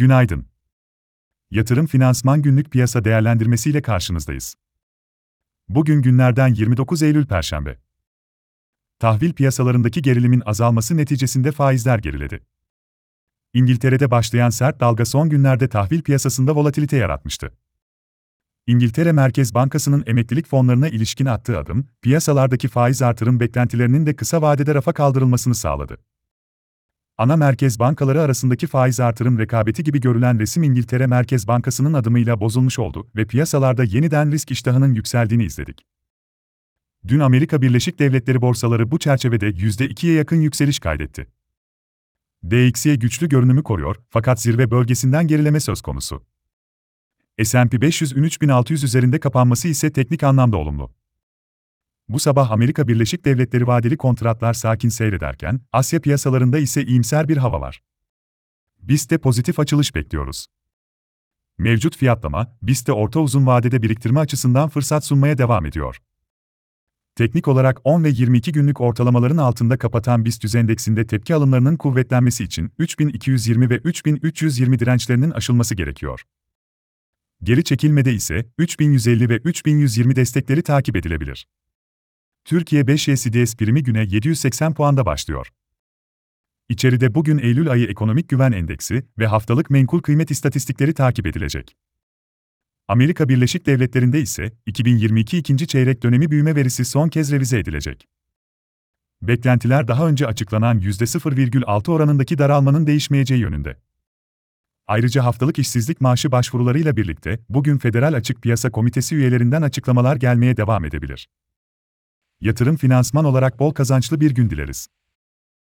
Günaydın. Yatırım Finansman Günlük Piyasa Değerlendirmesi ile karşınızdayız. Bugün günlerden 29 Eylül Perşembe. Tahvil piyasalarındaki gerilimin azalması neticesinde faizler geriledi. İngiltere'de başlayan sert dalga son günlerde tahvil piyasasında volatilite yaratmıştı. İngiltere Merkez Bankası'nın emeklilik fonlarına ilişkin attığı adım, piyasalardaki faiz artırım beklentilerinin de kısa vadede rafa kaldırılmasını sağladı. Ana merkez bankaları arasındaki faiz artırım rekabeti gibi görülen resim İngiltere Merkez Bankası'nın adımıyla bozulmuş oldu ve piyasalarda yeniden risk iştahının yükseldiğini izledik. Dün Amerika Birleşik Devletleri borsaları bu çerçevede %2'ye yakın yükseliş kaydetti. DXY güçlü görünümü koruyor fakat zirve bölgesinden gerileme söz konusu. S&P 500 3600 üzerinde kapanması ise teknik anlamda olumlu. Bu sabah Amerika Birleşik Devletleri vadeli kontratlar sakin seyrederken, Asya piyasalarında ise iyimser bir hava var. Biz de pozitif açılış bekliyoruz. Mevcut fiyatlama, BIST'te orta uzun vadede biriktirme açısından fırsat sunmaya devam ediyor. Teknik olarak 10 ve 22 günlük ortalamaların altında kapatan BIST endeksinde tepki alımlarının kuvvetlenmesi için 3220 ve 3320 dirençlerinin aşılması gerekiyor. Geri çekilmede ise 3150 ve 3120 destekleri takip edilebilir. Türkiye 5 YCDS primi güne 780 puanda başlıyor. İçeride bugün Eylül ayı ekonomik güven endeksi ve haftalık menkul kıymet istatistikleri takip edilecek. Amerika Birleşik Devletleri'nde ise 2022 ikinci çeyrek dönemi büyüme verisi son kez revize edilecek. Beklentiler daha önce açıklanan %0,6 oranındaki daralmanın değişmeyeceği yönünde. Ayrıca haftalık işsizlik maaşı başvurularıyla birlikte bugün Federal Açık Piyasa Komitesi üyelerinden açıklamalar gelmeye devam edebilir. Yatırım finansman olarak bol kazançlı bir gün dileriz.